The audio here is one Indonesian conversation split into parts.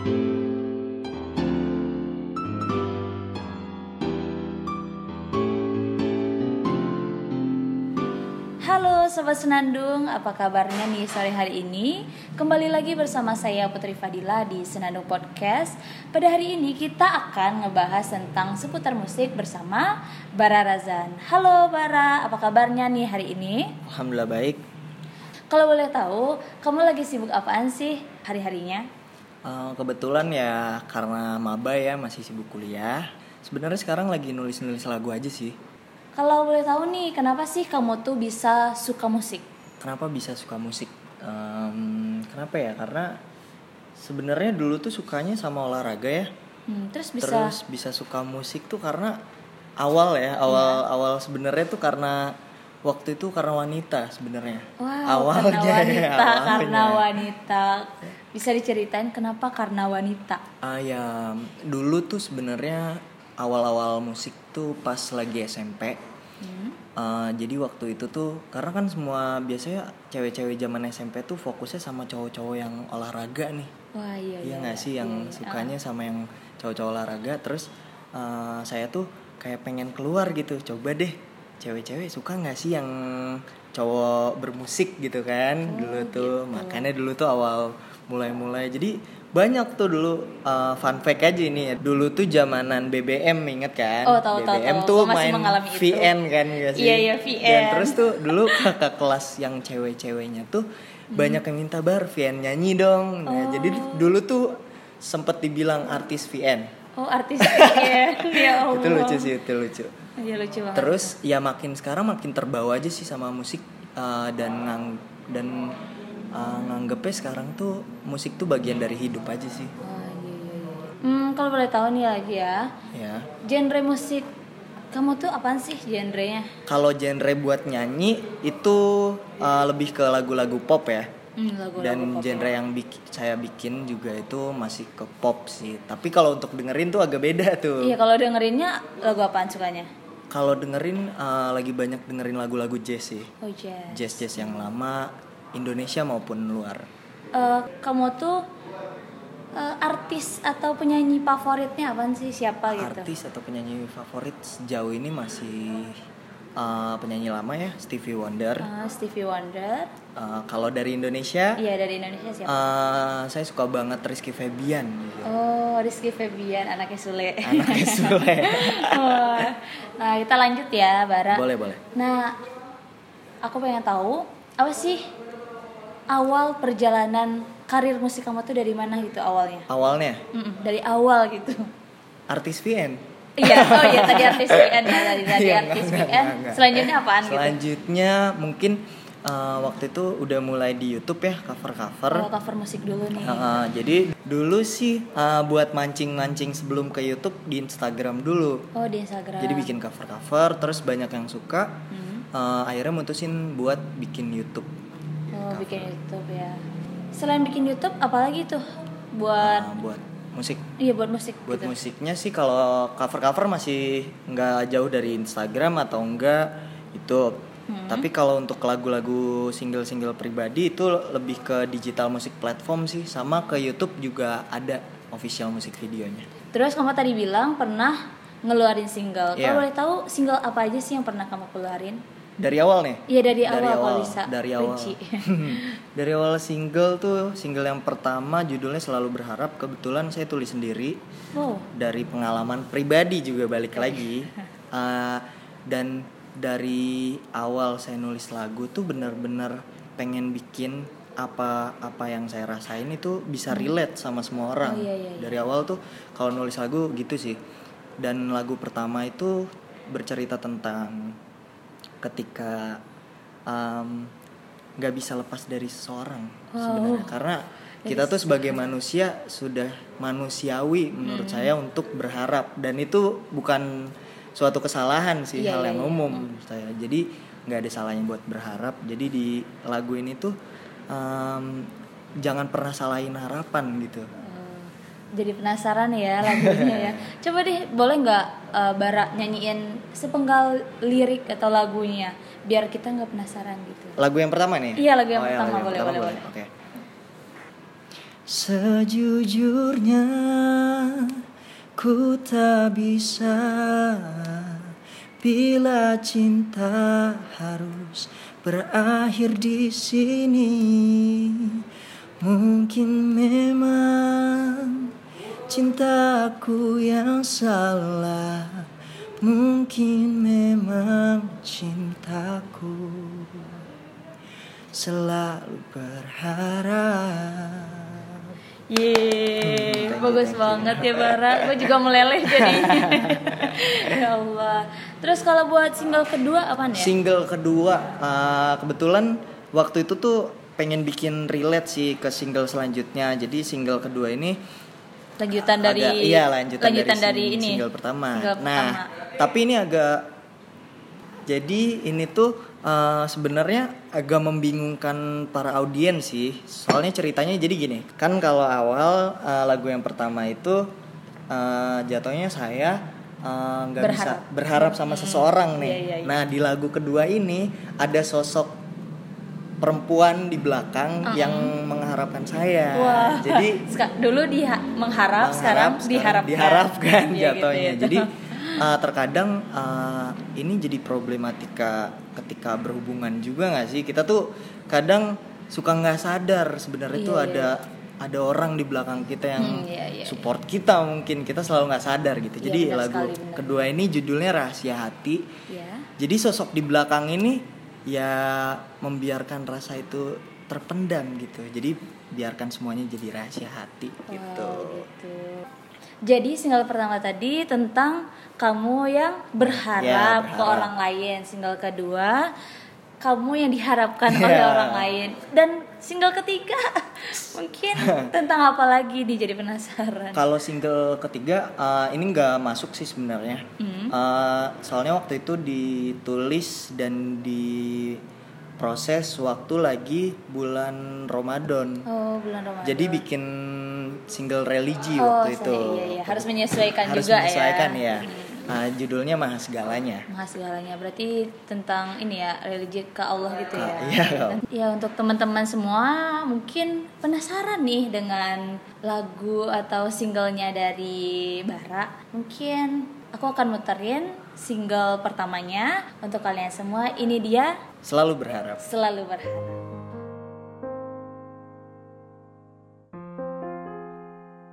Halo Sobat Senandung, apa kabarnya nih sore hari ini? Kembali lagi bersama saya Putri Fadila di Senandung Podcast Pada hari ini kita akan ngebahas tentang seputar musik bersama Bara Razan Halo Bara, apa kabarnya nih hari ini? Alhamdulillah baik. Kalau boleh tahu, kamu lagi sibuk apaan sih hari-harinya? Eh, kebetulan ya karena maba ya masih sibuk kuliah. Sebenarnya sekarang lagi nulis-nulis lagu aja sih. Kalau boleh tahu nih, kenapa sih kamu tuh bisa suka musik? Kenapa bisa suka musik? Em, kenapa ya? Karena sebenarnya dulu tuh sukanya sama olahraga ya. Hmm, terus bisa Terus bisa suka musik tuh karena awal ya, awal awal sebenarnya tuh karena waktu itu karena wanita sebenarnya. Wow, Awalnya karena ya, wanita, awalnya. karena wanita. Bisa diceritain kenapa karena wanita? Ah ya, dulu tuh sebenarnya awal-awal musik tuh pas lagi SMP. Hmm. Uh, jadi waktu itu tuh karena kan semua biasanya cewek-cewek zaman SMP tuh fokusnya sama cowok-cowok yang olahraga nih. Wah iya Iya iya. nggak sih yang Iya, iya. sukanya sama yang cowok-cowok olahraga terus uh, saya tuh kayak pengen keluar gitu. Coba deh cewek-cewek suka nggak sih yang cowok bermusik gitu kan Oh, dulu tuh. gitu. Makanya dulu tuh awal mulai-mulai. Jadi banyak tuh dulu uh, fun fact aja ini ya. Dulu tuh zamanan BBM inget kan? Oh, tahu, tahu, BBM tahu. tuh Gua masih main mengalami itu. VN kan gak sih? Iya, iya, Dan VN. terus tuh dulu kakak kelas yang cewek-ceweknya tuh Hmm. banyak yang minta bar VN nyanyi dong. Nah, Oh. jadi dulu tuh sempet dibilang artis VN. Oh artis ya. ya Allah. Itu lucu sih, itu lucu. Iya lucu banget. Terus ya makin sekarang makin terbawa aja sih sama musik uh, dan ngang dan uh, nganggepnya sekarang tuh musik tuh bagian dari hidup aja sih. Oh, iya, iya, iya. Hmm, kalau boleh tahu nih lagi ya, Ya. genre musik kamu tuh apaan sih genrenya? Kalau genre buat nyanyi itu uh, lebih ke lagu-lagu pop ya. Hmm, lagu-lagu dan pop genre ya. yang bik- saya bikin juga itu masih ke pop sih tapi kalau untuk dengerin tuh agak beda tuh Iya kalau dengerinnya lagu apaan sukanya? kalau dengerin uh, lagi banyak dengerin lagu-lagu jazz sih Oh jazz. jazz jazz yang lama Indonesia maupun luar Eh, kamu tuh eh, artis atau penyanyi favoritnya apaan sih? Siapa gitu? artis atau penyanyi favorit sejauh ini masih uh, penyanyi lama ya Stevie Wonder Eh, Stevie Wonder. Uh, kalau dari Indonesia Iya dari Indonesia siapa? uh, saya suka banget Rizky Febian gitu. Oh, Rizky Febian, anaknya Sule. anaknya Sule Oh. nah, kita lanjut ya, Bara. boleh boleh Nah, aku pengen tahu apa sih awal perjalanan karir musik kamu tuh dari mana gitu awalnya? awalnya Mm-mm, dari awal gitu. artis VN Iya, oh iya tadi artis VN ya, dari tadi Iya, artis enggak, VN. enggak, enggak. Selanjutnya apaan gitu? Selanjutnya mungkin uh, waktu itu udah mulai di YouTube ya cover-cover. Kalau cover musik dulu nih. Uh, uh, jadi dulu sih uh, buat mancing-mancing sebelum ke YouTube di Instagram dulu. Oh, di Instagram. Jadi bikin cover-cover, terus banyak yang suka. Hmm. Uh, akhirnya mutusin buat bikin YouTube. Oh, bikin YouTube ya. Selain bikin YouTube, apalagi tuh buat Uh, buat musik. iya buat musik Buat gitu. musiknya sih kalau cover-cover masih nggak jauh dari Instagram atau enggak YouTube. Hmm. Tapi kalau untuk lagu-lagu single-single pribadi itu lebih ke digital musik platform sih, sama ke YouTube juga ada official musik videonya. Terus kamu tadi bilang pernah ngeluarin single. Iya. Kalau boleh tahu single apa aja sih yang pernah kamu keluarin? Dari awal nih. Iya dari, awal, kalau bisa. Dari awal. Dari awal single tuh single yang pertama judulnya selalu berharap. Kebetulan saya tulis sendiri oh, dari pengalaman pribadi juga balik lagi. Uh, dan dari awal saya nulis lagu tuh benar-benar pengen bikin apa apa yang saya rasain itu bisa relate sama semua orang. Hmm. Oh, iya, iya, iya. Dari awal tuh kalau nulis lagu gitu sih. Dan lagu pertama itu bercerita tentang ketika um, nggak bisa lepas dari seseorang Wow. sebenarnya. Karena kita tuh sebagai manusia sudah manusiawi menurut Hmm. saya untuk berharap. Dan itu bukan suatu kesalahan sih Iya, hal yang iya. umum menurut saya. Jadi nggak ada salahnya buat berharap. Jadi di lagu ini tuh um, jangan pernah salahin harapan gitu jadi penasaran ya lagunya ya. Coba deh, boleh nggak eh, Bara nyanyiin sepenggal lirik atau lagunya biar kita nggak penasaran gitu. lagu yang pertama nih Iya, lagu yang Oh, pertama. lagu yang Boleh, boleh, boleh. oke Sejujurnya ku tak bisa bila cinta harus berakhir di sini. Mungkin memang cintaku yang salah. Mungkin memang cintaku selalu berharap. Yeay, you, bagus banget ya Bara. Gue juga meleleh jadi. ya Allah. Terus kalau buat single kedua apa nih? Single kedua uh, kebetulan waktu itu tuh pengen bikin relate sih ke single selanjutnya. Jadi single kedua ini lanjutan dari agak- iya lanjutan, lanjutan dari, dari, ini. single pertama. Single nah, pertama. tapi ini agak jadi ini tuh uh, sebenarnya agak membingungkan para audiens sih. Soalnya ceritanya jadi gini, kan kalau awal uh, lagu yang pertama itu uh, jatuhnya saya uh, nggak bisa Berharap. sama seseorang nih. Iya, iya, iya. Nah, di lagu kedua ini ada sosok perempuan di belakang yang mengharapkan saya. Wah. Jadi Seka- dulu diha- mengharap, sekarang Mengharap, diharapkan. diharapkan Iya, gitu, jatuhnya gitu. jadi uh, terkadang uh, ini jadi problematika ketika berhubungan juga nggak sih kita tuh kadang suka nggak sadar sebenarnya Iya, tuh iya. ada ada orang di belakang kita yang Hmm, iya, iya, support kita mungkin kita selalu nggak sadar gitu Iya, jadi lagu sekali, kedua ini judulnya rahasia hati Ya. jadi sosok di belakang ini ya membiarkan rasa itu terpendam gitu jadi biarkan semuanya jadi rahasia hati gitu Wow, gitu. Jadi single pertama tadi tentang kamu yang berharap, Ya, ke berharap. orang lain. Single kedua kamu yang diharapkan Ya. oleh orang lain. Dan single ketiga mungkin tentang apa lagi nih jadi penasaran. Kalau single ketiga uh, ini nggak masuk sih sebenarnya. Hmm. Uh, soalnya waktu itu ditulis dan diproses waktu lagi bulan Ramadan. Oh, bulan Ramadan. Jadi bikin single religi oh, waktu itu. sorry, iya, iya. harus menyesuaikan Harus juga menyesuaikan ya. ya. Uh, judulnya Maha Segalanya. Maha segalanya berarti tentang ini ya religi ke Allah gitu ya. Ah, iya. Ya untuk teman-teman semua mungkin penasaran nih dengan lagu atau singlenya dari Bara. Mungkin aku akan muterin single pertamanya untuk kalian semua. Ini dia Selalu berharap. selalu berharap.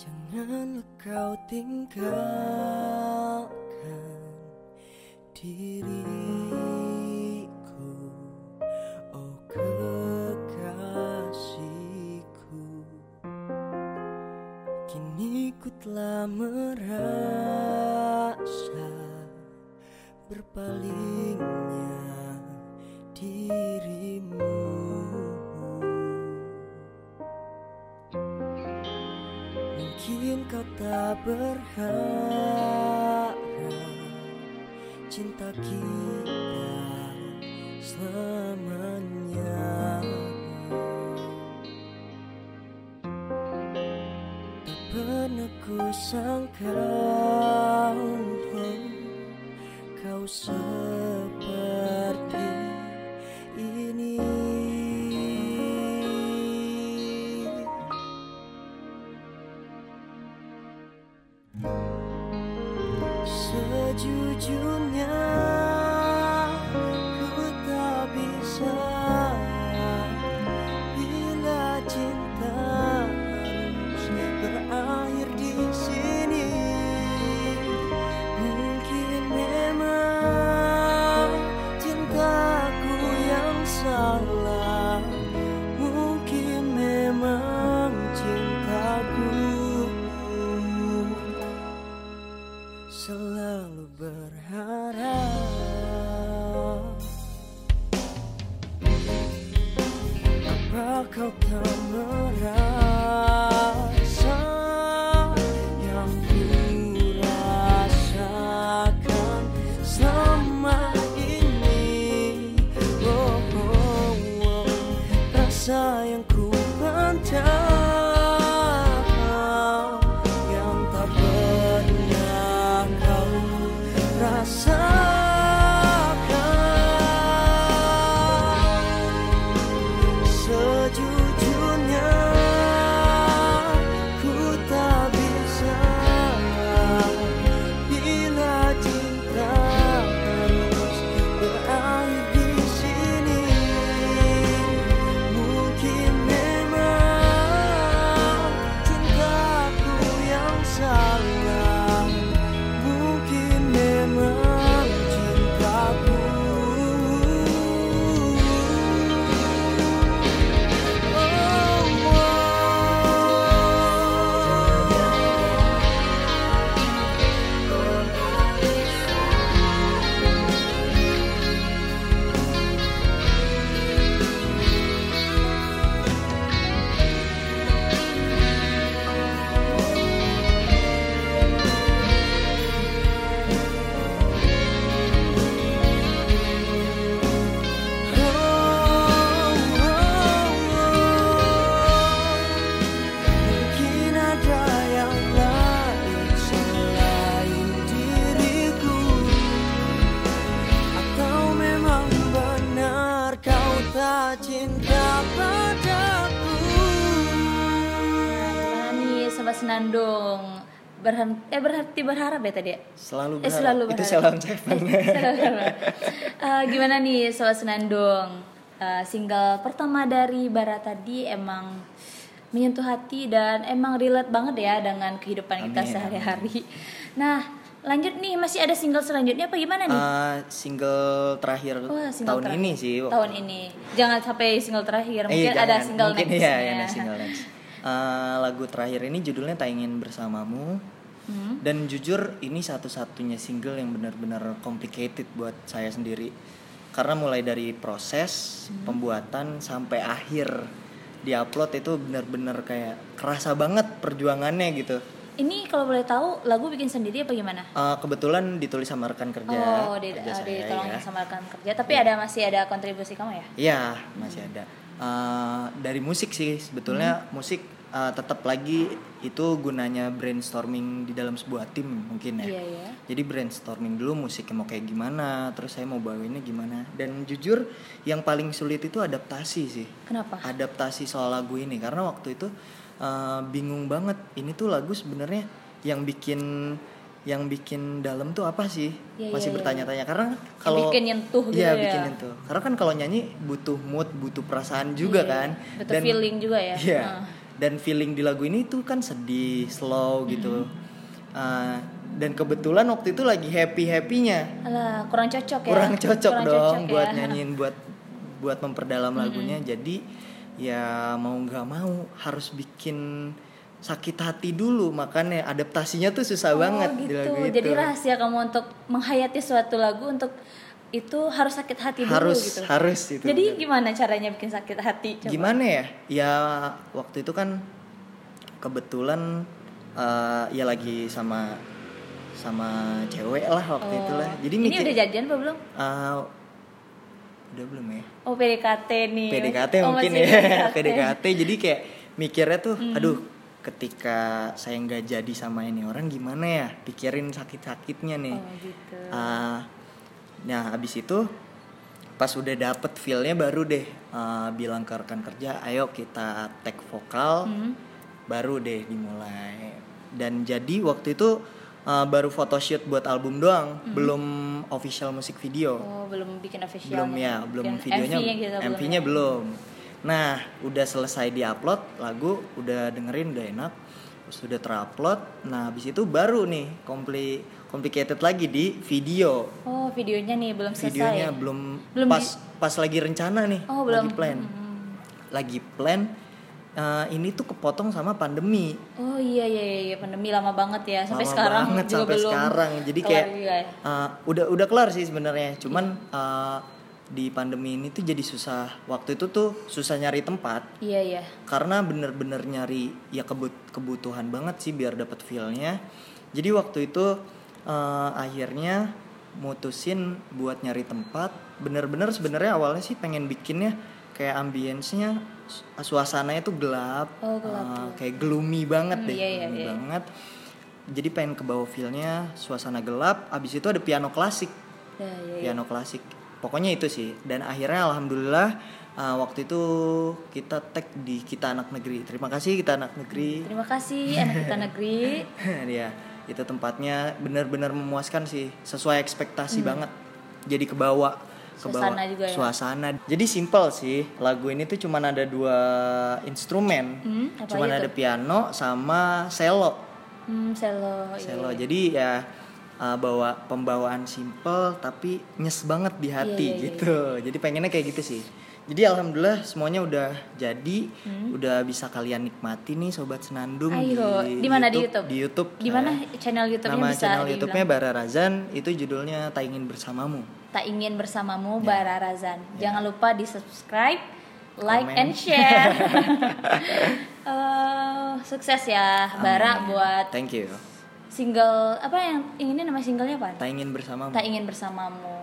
Janganlah kau tinggalkan diriku. Oh kekasihku. Kini ku telah merasa Berpalingnya dirimu. Mungkin kau tak berharap Cinta kita selamanya. Tak pernah ku sangka Kau seperti senandung berhenti eh berhenti berharap ya tadi ya? Selalu Eh, berharap. selalu Itu berharap. Seven. Selalu. Eh, gimana nih sobat senandung Eh, single pertama dari Bara tadi emang menyentuh hati dan emang relate banget ya dengan kehidupan kita Amin, sehari-hari nah lanjut nih masih ada single selanjutnya apa gimana nih Eh, single terakhir Wah, single tahun terakhir. ini sih. tahun ini jangan sampai single terakhir Eh, mungkin ada jangan. single Mungkin next iya, iya, ada single next. Eh, lagu terakhir ini judulnya Tak Ingin Bersamamu. Hmm. Dan jujur ini satu-satunya single yang benar-benar complicated buat saya sendiri. Karena mulai dari proses Hmm. pembuatan sampai akhir diupload itu benar-benar kayak kerasa banget perjuangannya gitu. ini kalau boleh tahu lagu bikin sendiri apa gimana Eh, kebetulan ditulis sama rekan kerja. oh di, kerja uh, saya, ditolong ya. sama rekan kerja tapi ada masih ada kontribusi kamu ya Iya, masih ada. Eh, dari musik sih sebetulnya Hmm. musik eh, tetap lagi itu gunanya brainstorming di dalam sebuah tim mungkin ya. iya iya Jadi brainstorming dulu musiknya mau kayak gimana, terus saya mau bawainnya gimana. Dan jujur yang paling sulit itu adaptasi sih. kenapa Adaptasi soal lagu ini karena waktu itu eh, bingung banget. Ini tuh lagu sebenarnya yang bikin yang bikin dalam tuh apa sih? Iya, Masih iya, iya. bertanya-tanya karena kalau bikin nyentuh gitu Iya, ya. bikin nyentuh. Karena kan kalau nyanyi butuh mood, butuh perasaan juga Iya, kan. butuh feeling juga ya. Iya. Heeh. Dan feeling di lagu ini tuh kan sedih, slow gitu. Uh, dan kebetulan waktu itu lagi happy happynya. Alah, kurang cocok ya Kurang cocok Kurang dong cocok buat ya. nyanyiin buat buat memperdalam lagunya. Jadi ya mau nggak mau harus bikin sakit hati dulu makanya adaptasinya tuh susah Oh, banget gitu. di lagu itu. Jadi rahasia kamu untuk menghayati suatu lagu untuk itu harus sakit hati dulu harus gitu. harus itu. Jadi gimana caranya bikin sakit hati? Coba. gimana ya ya waktu itu kan kebetulan eh, ya lagi sama sama cewek lah waktu Oh. itu lah jadi ini mikir udah jadian apa belum? eh, udah belum ya Oh PDKT nih. PDKT Oh, mungkin ya PDKT jadi kayak mikirnya tuh Hmm. aduh ketika saya nggak jadi sama ini orang gimana ya pikirin sakit-sakitnya nih Oh gitu. Ah, nah abis itu pas udah dapet feelnya baru deh ah, bilang ke rekan kerja ayo kita tag vokal Hmm. baru deh dimulai dan jadi waktu itu ah, baru photoshoot buat album doang belum official musik video Oh belum bikin official. belum ya belum Bikin videonya MV-nya gitu belum MV-nya ya? belum nah udah selesai diupload lagu udah dengerin udah enak terus udah terupload nah habis itu baru nih kompli complicated lagi di video Oh videonya nih belum selesai. videonya belum, Belum pas pas lagi rencana nih Oh belum. lagi plan Hmm. lagi plan eh, ini tuh kepotong sama pandemi Oh iya iya iya iya, pandemi lama banget ya sampai Lama sekarang banget juga sampai belum. sekarang jadi kayak ya. eh, udah udah kelar sih sebenarnya cuman eh, di pandemi ini tuh jadi susah waktu itu tuh susah nyari tempat Iya iya. karena bener-bener nyari ya kebut kebutuhan banget sih biar dapat feelnya jadi waktu itu eh, akhirnya mutusin buat nyari tempat bener-bener sebenarnya awalnya sih pengen bikinnya kayak ambience-nya su- suasananya tuh gelap, Oh, gelap, gelap. kayak gloomy banget Hmm, deh iya, iya, gloomy iya. banget jadi pengen ke bawah feelnya suasana gelap abis itu ada piano klasik Ya, iya, iya. piano klasik pokoknya itu sih dan akhirnya alhamdulillah uh, waktu itu kita tag di kita anak negeri terima kasih kita anak negeri Terima kasih anak kita negeri. ya itu tempatnya benar-benar memuaskan sih sesuai ekspektasi Hmm. banget jadi kebawa kebawa Suasana juga ya? suasana jadi simple sih lagu ini tuh cuman ada dua instrumen Hmm, cuman aja ada piano sama cello Hmm, selo. Selo. iya. Jadi ya uh, bawa pembawaan simple tapi nyes banget di hati Iya, iya, iya, gitu. Jadi pengennya kayak gitu sih. Jadi alhamdulillah semuanya udah jadi, udah bisa kalian nikmati nih sobat senandung Hmm. Ayo, di mana di YouTube? Di YouTube. Di mana saya. channel YouTube-nya Nama bisa channel? YouTube-nya Bara Razan itu judulnya Tak Ingin Bersamamu. Tak ingin bersamamu Ya. Bara Razan. Jangan lupa di subscribe, like Komen. and share. Eh, sukses ya Bara Amin. buat Thank you single apa yang ini nama singlenya apa? Tak ingin bersamamu. Tak ingin bersamamu.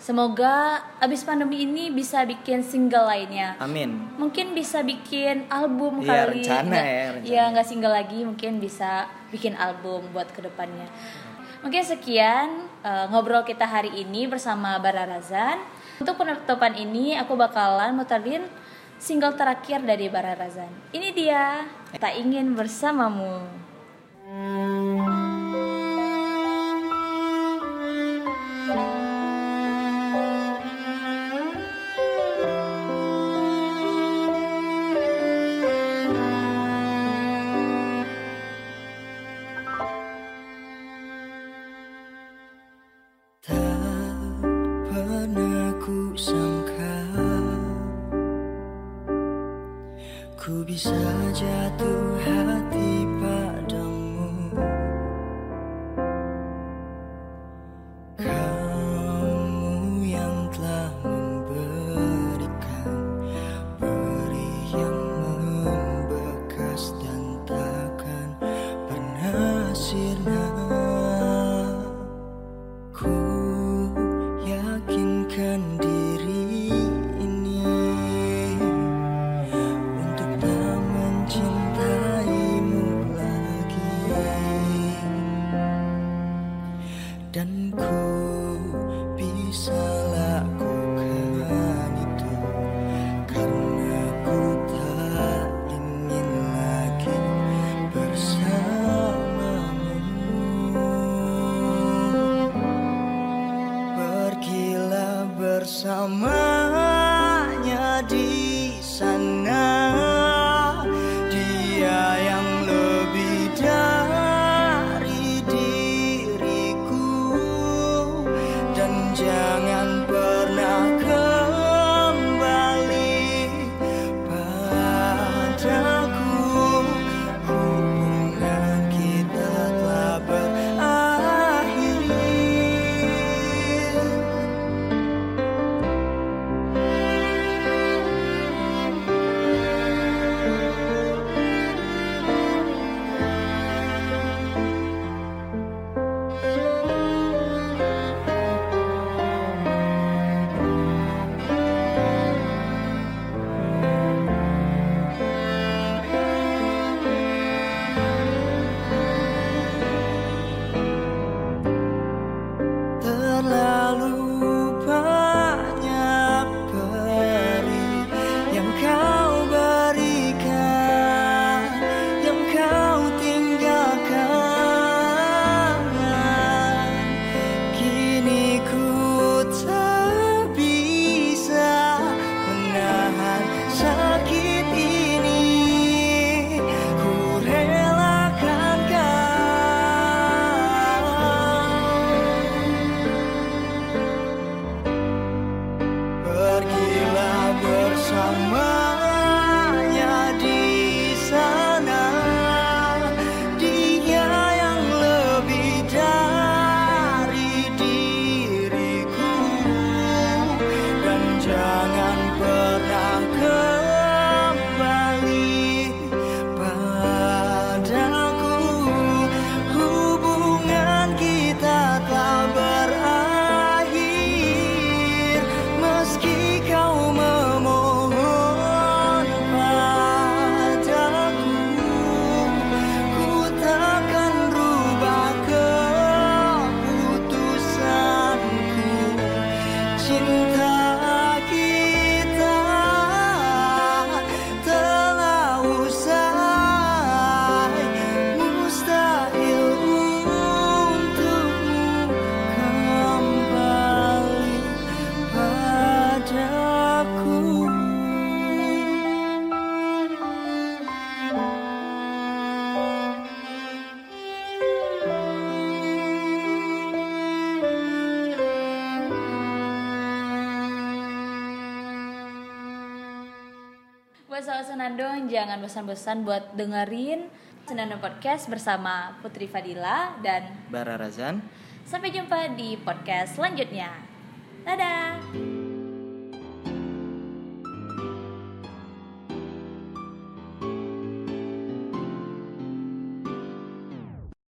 Semoga abis pandemi ini bisa bikin single lainnya. Amin. Mungkin bisa bikin album ya, kali. Rencana nggak, ya rencana ya. nggak single lagi mungkin bisa bikin album buat ke depannya. Mungkin sekian uh, ngobrol kita hari ini bersama Bara Razan. Untuk penutupan ini aku bakalan muterin single terakhir dari Bara Razan. Ini dia, Tak Ingin Bersamamu. Mm-hmm. summer. soal senandung jangan bosan-bosan buat dengerin Senandung Podcast bersama Putri Fadila dan Bara Razan. Sampai jumpa di podcast selanjutnya. Dadah.